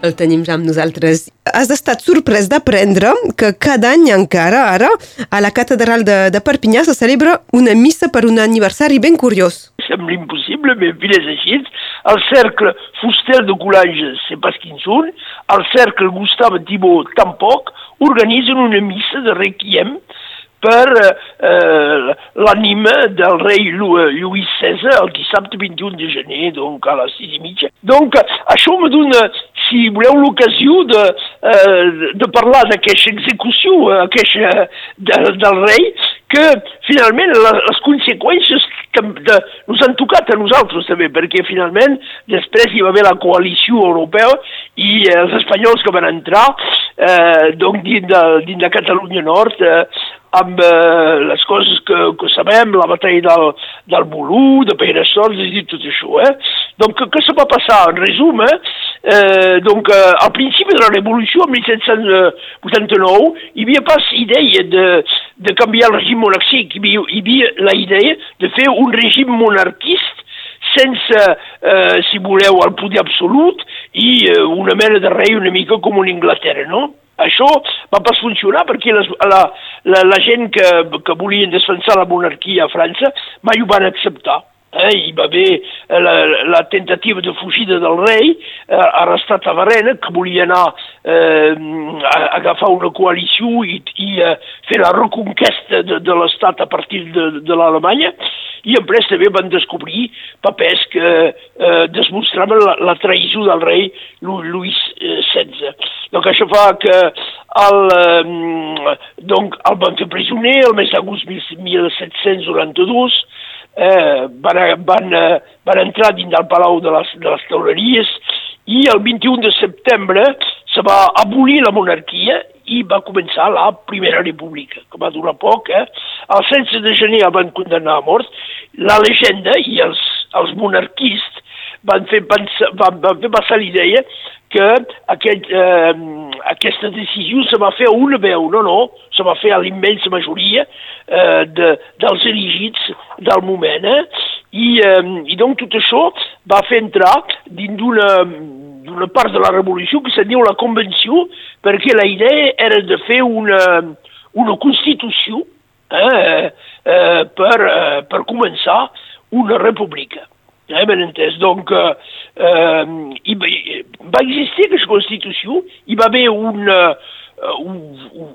El tenim ja amb nosaltres. Has estat sorprès d'aprendre que cada any encara, ara, a la catedral de, de Perpinyà se celebra una missa per un aniversari ben curiós. Sembla impossible, mais puis és així. El cercle Fuster de Coulanges, c'est pas quins són, el cercle Gustave Thibault tampoc, organitzen una missa de requiem per eh, l'ànima del rei Lluís César el dissabte 21 de gener, donc a les 6 i mitja. Donc això me dona, si voleu, l'ocasió de, eh, de parlar d'aquesta execució aquesta de, del rei, que finalment les conseqüències que de, ens han tocat a nosaltres també, perquè finalment després hi va haver la coalició europea i eh, els espanyols que van entrar eh, donc dins de, dins de Catalunya Nord eh, amb eh, les coses que, que sabem, la batalla del, del Bolú, de Peressols i tot això. Eh? Donc, què se va passar? En resum, eh? Eh donc, eh, al principi de la Revolució, en 1789, hi havia pas idea de, de canviar el règim monàrquic, hi havia, hi havia la idea de fer un règim monarquista sense, eh, si voleu, el poder absolut i eh, una mena de rei una mica com en Inglaterra, no? Això va pas funcionar perquè les, la, la, la gent que, que volien defensar la monarquia a França mai ho van acceptar. Eh, hi va haver la, la tentativa de fugida del rei, eh, arrestat a Varena, que volia anar eh, a, a agafar una coalició i, i eh, fer la reconquesta de, de l'Estat a partir de, de l'Alemanya, i en pres també van descobrir papers que eh, desmostraven la, la traïció del rei Lluís XVI. Eh, donc això fa que el, eh, donc, el van fer presoner el mes d'agost 1792, eh, van, van, eh, van entrar dins del Palau de les, de les Tauleries i el 21 de setembre se va abolir la monarquia i va començar la Primera República, que va durar poc. Eh? El 16 de gener el van condemnar a mort. La llegenda i els, els monarquistes van fer, pensar, van, van fer passar l'idea que aquest, eh, aquesta decisió se va fer a una veu, no, no, se va fer a l'immensa majoria eh, de, dels elegits del moment, eh? I, eh, i donc tot això va fer entrar dins d'una d'una part de la revolució que se diu la convenció, perquè la idea era de fer una, una constitució eh, eh, per, eh, per començar una república. Eh, ben entès. Donc, eh, hi va, va existir aquesta Constitució, hi va haver un, uh, un,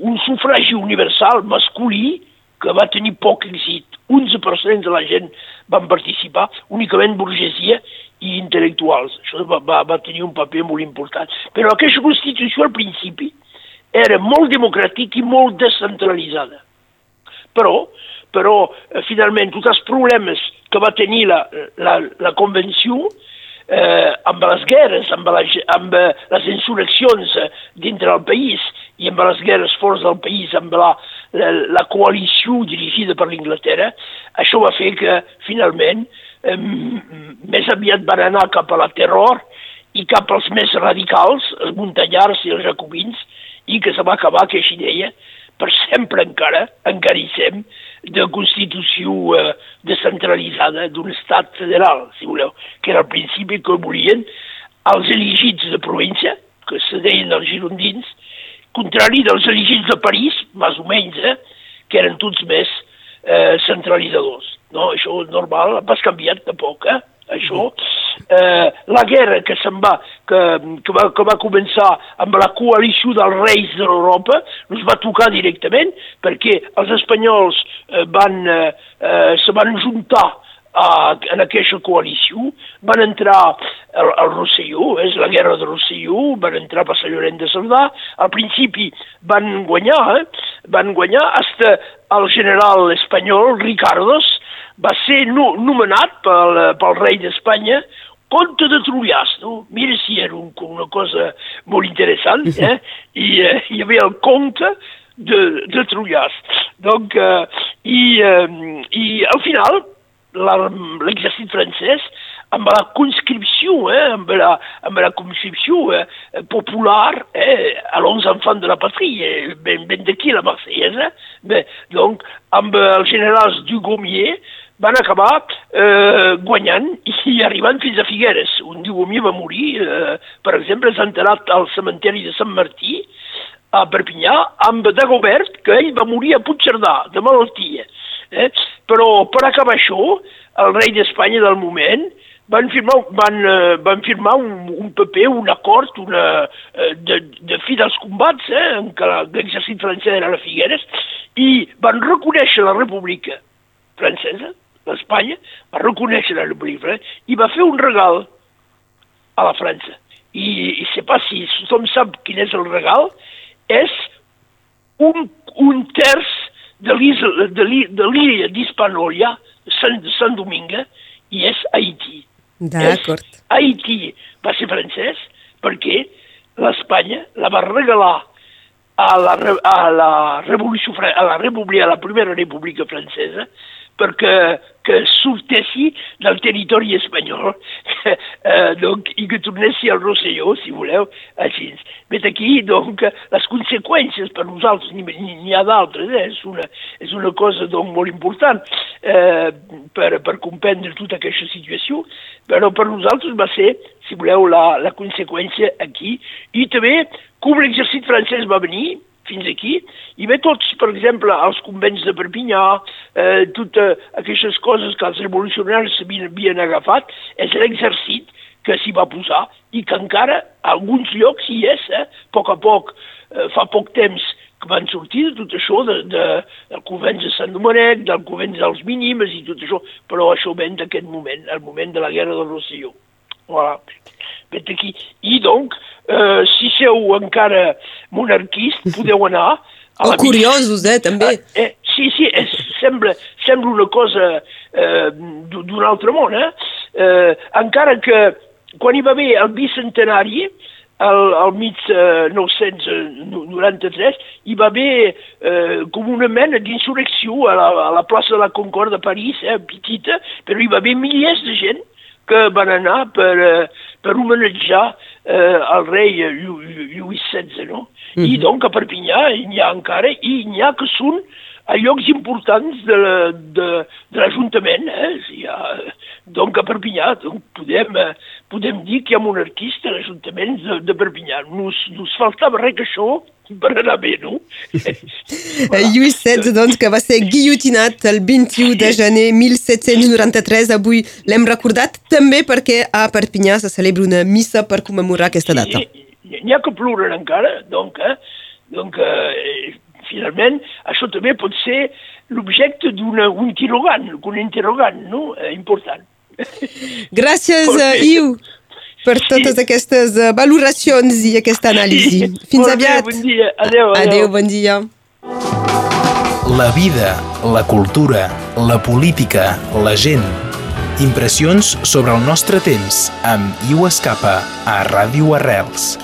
un sufragi universal masculí que va tenir poc èxit. 11% de la gent van participar, únicament burgesia i intel·lectuals. Això va, va, va tenir un paper molt important. Però aquesta Constitució, al principi, era molt democràtica i molt descentralitzada. Però, però eh, finalment, tots els problemes que va tenir la, la, la convenció eh, amb les guerres, amb, la, amb eh, les insurreccions eh, dintre del país i amb les guerres forts del país, amb la, la, la coalició dirigida per l'Inglaterra, això va fer que finalment eh, més aviat van anar cap a la terror i cap als més radicals, els muntanyars i els jacobins, i que se va acabar aquesta idea per sempre encara, encarissem, de constitució eh, descentralitzada d'un estat federal, si voleu, que era el principi que volien els elegits de província, que se deien els girondins, contrari dels elegits de París, més o menys, eh, que eren tots més eh, centralitzadors. No, això és normal, pas canviat tampoc, eh? Això, eh, la guerra que se'n va, que, que, va, que va començar amb la coalició dels reis de l'Europa, no es va tocar directament perquè els espanyols eh, van, eh, eh, se van juntar a, en aquesta coalició, van entrar al, al Rosselló, és la guerra de Rosselló, van entrar per Sant Llorenç de Cerdà, al principi van guanyar, eh? van guanyar, fins el general espanyol Ricardos va ser no, nomenat pel, pel rei d'Espanya comte de Trullàs, no? Mira si era un, una cosa molt interessant, eh? I eh, hi havia el comte de, de Trullàs. Donc, eh, i, eh, i al final l'exèrcit francès amb la conscripció, eh, amb, la, amb la conscripció eh, popular eh, a els enfants de la patrie, eh, ben, ben d'aquí la Marseillaise. Bé, donc, amb els generals du Gomier van acabar eh, guanyant i arribant fins a Figueres. Un Dugomier va morir, eh, per exemple, s'ha enterrat al cementeri de Sant Martí, a Perpinyà, amb Dagobert, que ell va morir a Puigcerdà, de malaltia. Eh? Però per acabar això, el rei d'Espanya del moment van firmar, van, uh, van firmar un, un paper, un acord una, uh, de, de fi dels combats eh, en què l'exèrcit francès era a Figueres i van reconèixer la república francesa, l'Espanya, va reconèixer la república francesa i va fer un regal a la França. I, i sé pas si tothom sap quin és el regal, és un, un terç de l'illa d'Hispaniola, Sant, Sant Domingue, i és Haití. D'acord. Haití va ser francès perquè l'Espanya la va regalar a la, a la Revolució, a la República, a la Primera República Francesa, perquè que sortessi del territori espanyol eh, donc, i que tornessi al Rosselló, si voleu, així. Vet aquí, donc, les conseqüències per nosaltres, n'hi ha d'altres, eh? és, una, és una cosa donc, molt important eh, per, per comprendre tota aquesta situació, però per nosaltres va ser, si voleu, la, la conseqüència aquí, i també com l'exèrcit francès va venir, fins aquí, i ve tots, per exemple, als convents de Perpinyà, eh, totes aquestes coses que els revolucionaris havien, havien agafat, és l'exercit que s'hi va posar i que encara a alguns llocs hi és, eh, a poc a poc, eh, fa poc temps que van sortir de tot això, de, de, del convent de Sant Domènec, del convent dels mínimes i tot això, però això ven d'aquest moment, el moment de la guerra del Rosselló. Voilà. Vet aquí. I donc, eh, si sou encara monarquist, podeu anar a la... O curiosos, eh, també. Eh, eh, sí, sí, és, sembla, sembla una cosa eh, d'un altre món, eh? eh? Encara que quan hi va haver el bicentenari, al, al mig eh, 993, hi va haver eh, com una mena d'insurrecció a, la, a la plaça de la Concorde de París, eh, petita, però hi va haver milers de gent que van anar per, eh, per homenatjar eh, el rei Lluís XVI, no? Mm -hmm. I donc a Perpinyà n'hi ha encara, i n'hi ha que són a llocs importants de, de, de l'Ajuntament. Eh? Si ha, donc a Perpinyà donc podem, eh, podem dir que hi ha monarquistes a l'Ajuntament de, de Perpinyà. Nos, nos faltava res que això per anar bé, no? Lluís XVI, doncs, que va ser guillotinat el 21 de gener 1793. Avui l'hem recordat també perquè a Perpinyà se celebra una missa per commemorar aquesta data. N'hi ha que ploren encara, donc, eh? donc eh, finalment això també pot ser l'objecte d'un interrogant, un interrogant no? eh, important. Gràcies, Perquè... Iu per totes sí. aquestes uh, valoracions i aquesta anàlisi. Fins bon aviat. Dia, bon dia. Adéu, adéu. Adéu, bon dia. La vida, la cultura, la política, la gent. Impressions sobre el nostre temps amb Iu Escapa a Ràdio Arrels.